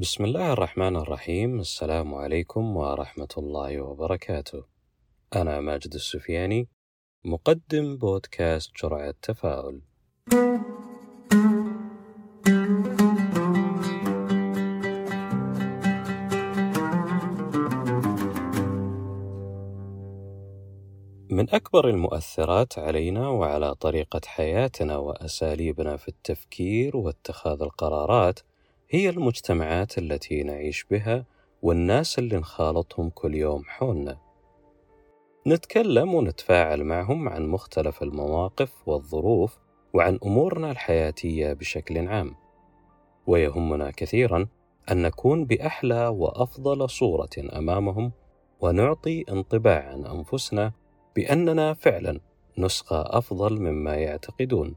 بسم الله الرحمن الرحيم. السلام عليكم ورحمة الله وبركاته. أنا ماجد السفياني مقدم بودكاست جرعة تفاؤل من أكبر المؤثرات علينا وعلى طريقة حياتنا وأساليبنا في التفكير واتخاذ القرارات هي المجتمعات التي نعيش بها والناس اللي نخالطهم كل يوم حولنا. نتكلم ونتفاعل معهم عن مختلف المواقف والظروف وعن أمورنا الحياتية بشكل عام. ويهمنا كثيرا أن نكون بأحلى وأفضل صورة أمامهم ونعطي انطباع عن أنفسنا بأننا فعلا نسخه أفضل مما يعتقدون.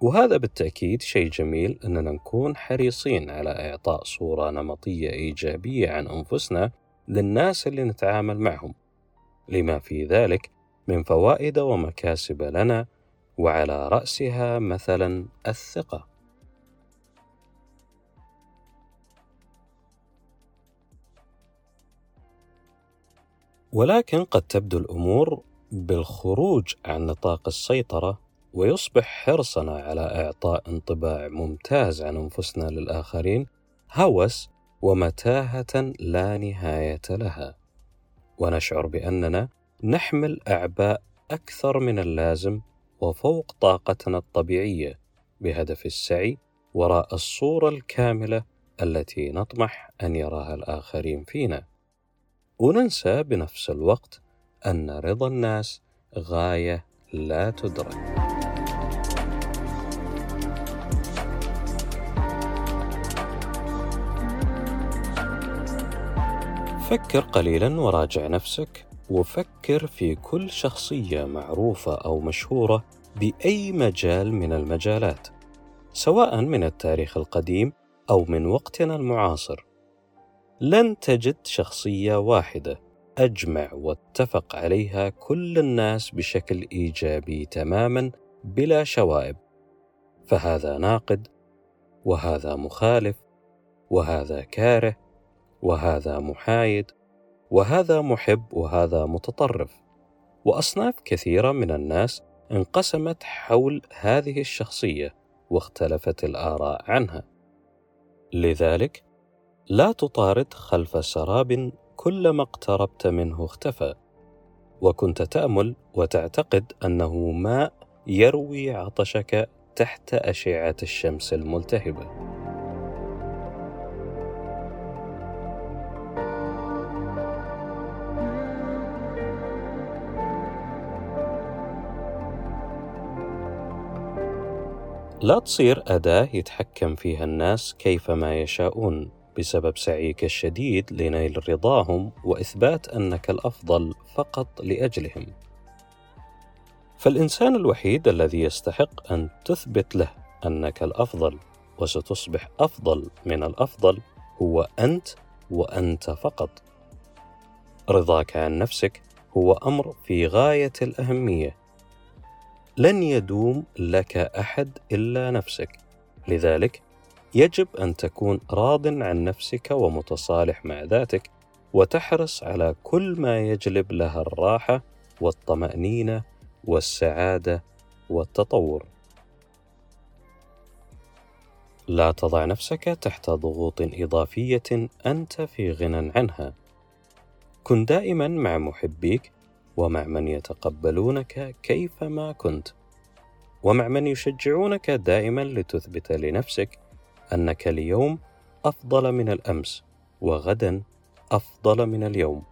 وهذا بالتأكيد شيء جميل أننا نكون حريصين على إعطاء صورة نمطية إيجابية عن أنفسنا للناس اللي نتعامل معهم. لما في ذلك من فوائد ومكاسب لنا وعلى رأسها مثلا الثقة. ولكن قد تبدو الأمور بالخروج عن نطاق السيطرة ويصبح حرصنا على إعطاء انطباع ممتاز عن أنفسنا للآخرين هوس ومتاهة لا نهاية لها. ونشعر بأننا نحمل أعباء أكثر من اللازم وفوق طاقتنا الطبيعية بهدف السعي وراء الصورة الكاملة التي نطمح أن يراها الآخرين فينا. وننسى بنفس الوقت أن رضا الناس غاية لا تدرك. فكر قليلا وراجع نفسك وفكر في كل شخصية معروفة أو مشهورة بأي مجال من المجالات سواء من التاريخ القديم أو من وقتنا المعاصر. لن تجد شخصية واحدة أجمع واتفق عليها كل الناس بشكل إيجابي تماما بلا شوائب. فهذا ناقد وهذا مخالف وهذا كاره وهذا محايد وهذا محب وهذا متطرف. وأصناف كثيرة من الناس انقسمت حول هذه الشخصية واختلفت الآراء عنها. لذلك لا تطارد خلف سراب كلما اقتربت منه اختفى. وكنت تأمل وتعتقد أنه ماء يروي عطشك تحت أشعة الشمس الملتهبة. لا تصير أداة يتحكم فيها الناس كيفما يشاءون بسبب سعيك الشديد لنيل رضاهم وإثبات أنك الأفضل فقط لأجلهم. فالإنسان الوحيد الذي يستحق أن تثبت له أنك الأفضل وستصبح أفضل من الأفضل هو أنت وأنت فقط. رضاك عن نفسك هو أمر في غاية الأهمية لن يدوم لك أحد إلا نفسك. لذلك يجب أن تكون راض عن نفسك ومتصالح مع ذاتك وتحرص على كل ما يجلب لها الراحة والطمأنينة والسعادة والتطور. لا تضع نفسك تحت ضغوط إضافية أنت في غنى عنها. كن دائما مع محبيك ومع من يتقبلونك كيفما كنت. ومع من يشجعونك دائما لتثبت لنفسك أنك اليوم أفضل من الأمس وغدا أفضل من اليوم.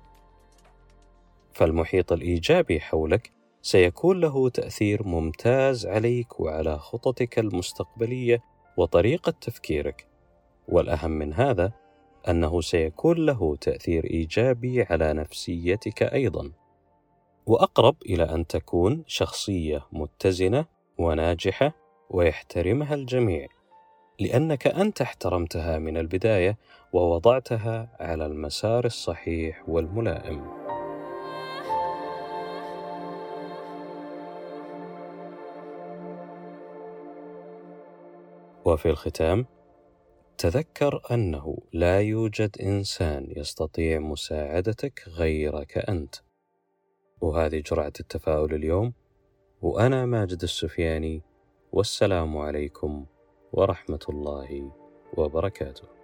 فالمحيط الإيجابي حولك سيكون له تأثير ممتاز عليك وعلى خططك المستقبلية وطريقة تفكيرك. والأهم من هذا أنه سيكون له تأثير إيجابي على نفسيتك أيضا. وأقرب إلى أن تكون شخصية متزنة وناجحة ويحترمها الجميع لأنك أنت احترمتها من البداية ووضعتها على المسار الصحيح والملائم. وفي الختام تذكر أنه لا يوجد إنسان يستطيع مساعدتك غيرك أنت. وهذه جرعة التفاؤل اليوم وأنا ماجد السفياني والسلام عليكم ورحمة الله وبركاته.